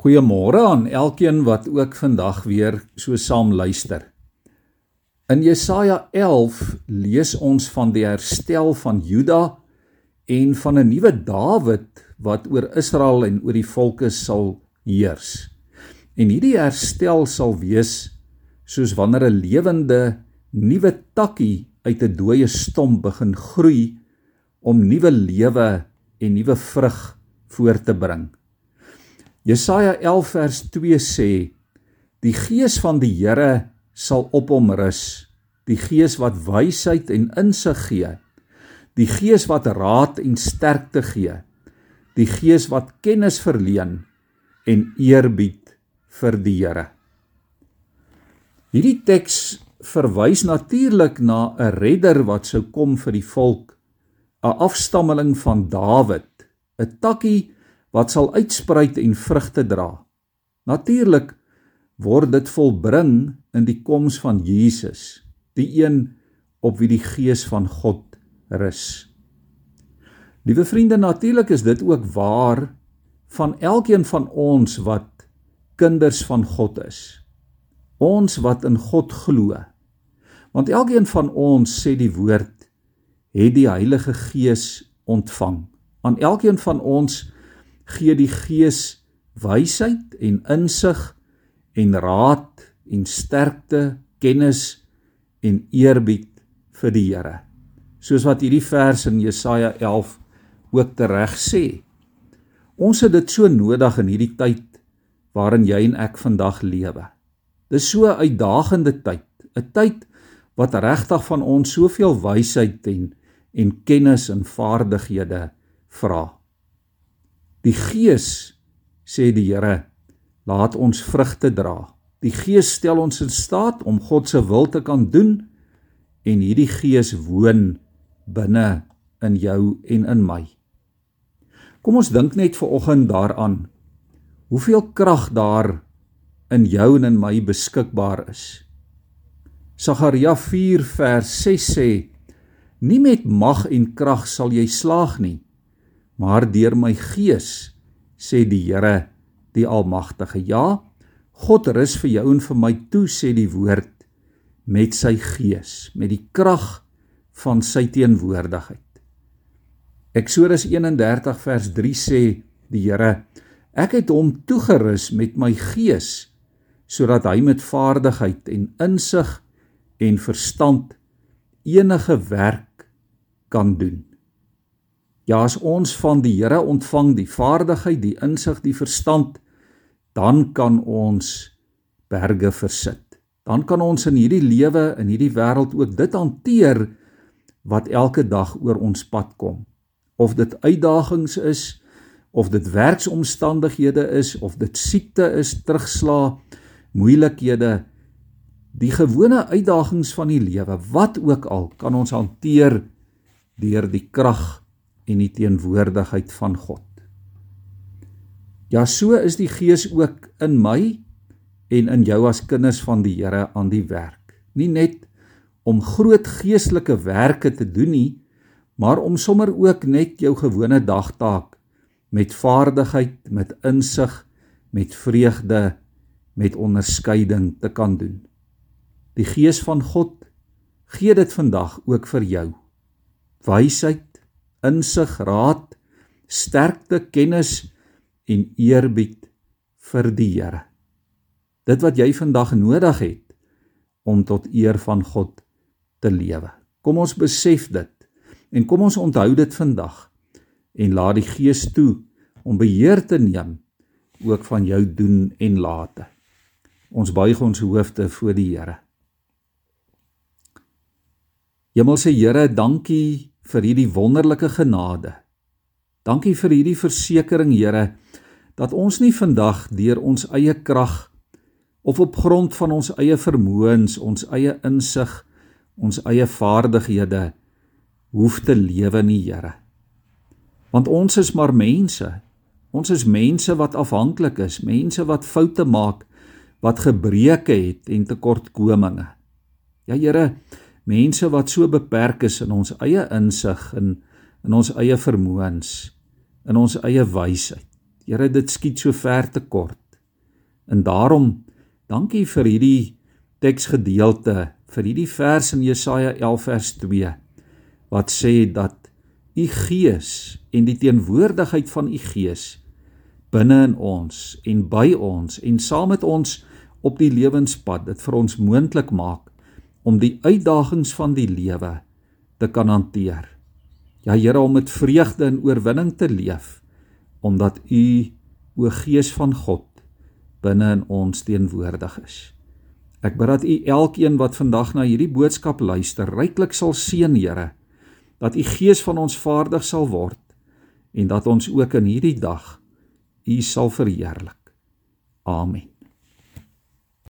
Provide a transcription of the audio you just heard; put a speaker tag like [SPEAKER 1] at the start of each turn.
[SPEAKER 1] Goeiemôre aan elkeen wat ook vandag weer so saam luister. In Jesaja 11 lees ons van die herstel van Juda en van 'n nuwe Dawid wat oor Israel en oor die volke sal heers. En hierdie herstel sal wees soos wanneer 'n lewende nuwe takkie uit 'n dooie stomp begin groei om nuwe lewe en nuwe vrug voort te bring. Jesaja 11 vers 2 sê: Die gees van die Here sal op hom rus, die gees wat wysheid en insig gee, die gees wat raad en sterkte gee, die gees wat kennis verleen en eerbied vir die Here. Hierdie teks verwys natuurlik na 'n redder wat sou kom vir die volk, 'n afstammeling van Dawid, 'n takkie wat sal uitspruit en vrugte dra. Natuurlik word dit volbring in die koms van Jesus, die een op wie die gees van God rus. Liewe vriende, natuurlik is dit ook waar van elkeen van ons wat kinders van God is. Ons wat in God glo. Want elkeen van ons sê die woord het die Heilige Gees ontvang. Aan elkeen van ons gee die Gees wysheid en insig en raad en sterkte, kennis en eerbied vir die Here. Soos wat hierdie vers in Jesaja 11 ook tereg sê. Ons het dit so nodig in hierdie tyd waarin jy en ek vandag lewe. Dis so 'n uitdagende tyd, 'n tyd wat regtig van ons soveel wysheid en en kennis en vaardighede vra. Die Gees sê die Here, laat ons vrugte dra. Die Gees stel ons in staat om God se wil te kan doen en hierdie Gees woon binne in jou en in my. Kom ons dink net ver oggend daaraan hoeveel krag daar in jou en in my beskikbaar is. Sagaria 4 vers 6 sê: Nie met mag en krag sal jy slaag nie, maar deur my gees sê die Here die almagtige ja God rus vir jou en vir my toe sê die woord met sy gees met die krag van sy teenwoordigheid. Eksodus 31 vers 3 sê die Here ek het hom toegerus met my gees sodat hy met vaardigheid en insig en verstand enige werk kan doen Ja, as ons van die Here ontvang die vaardigheid, die insig, die verstand, dan kan ons berge versit. Dan kan ons in hierdie lewe, in hierdie wêreld ook dit hanteer wat elke dag oor ons pad kom. Of dit uitdagings is, of dit werksomstandighede is, of dit siekte is, terugslag, moeilikhede, die gewone uitdagings van die lewe, wat ook al, kan ons hanteer deur die krag en die teenwoordigheid van God. Ja, so is die Gees ook in my en in jou as kinders van die Here aan die werk. Nie net om groot geestelike werke te doen nie, maar om sommer ook net jou gewone dagtaak met vaardigheid, met insig, met vreugde, met onderskeiding te kan doen. Die Gees van God gee dit vandag ook vir jou. Wysheid insig, raad, sterkte, kennis en eerbied vir die Here. Dit wat jy vandag nodig het om tot eer van God te lewe. Kom ons besef dit en kom ons onthou dit vandag en laat die Gees toe om beheer te neem ook van jou doen en late. Ons buig ons hoofde voor die Here. Hemelse Here, dankie vir hierdie wonderlike genade. Dankie vir hierdie versekering, Here, dat ons nie vandag deur ons eie krag of op grond van ons eie vermoëns, ons eie insig, ons eie vaardighede hoef te lewe nie, Here. Want ons is maar mense. Ons is mense wat afhanklik is, mense wat foute maak, wat gebreke het en tekortkominge. Ja Here, mense wat so beperk is in ons eie insig en in ons eie vermoëns, in ons eie wysheid. Here, dit skiet so ver te kort. En daarom dankie vir hierdie teksgedeelte, vir hierdie vers in Jesaja 11 vers 2 wat sê dat u Gees en die teenwoordigheid van u Gees binne in ons en by ons en saam met ons op die lewenspad dit vir ons moontlik maak om die uitdagings van die lewe te kan hanteer. Ja Here om met vreugde en oorwinning te leef omdat u o Gees van God binne in ons teenwoordig is. Ek bid dat u elkeen wat vandag na hierdie boodskap luister, ryklik sal seën, Here, dat u Gees van ons vaardig sal word en dat ons ook in hierdie dag u sal verheerlik. Amen.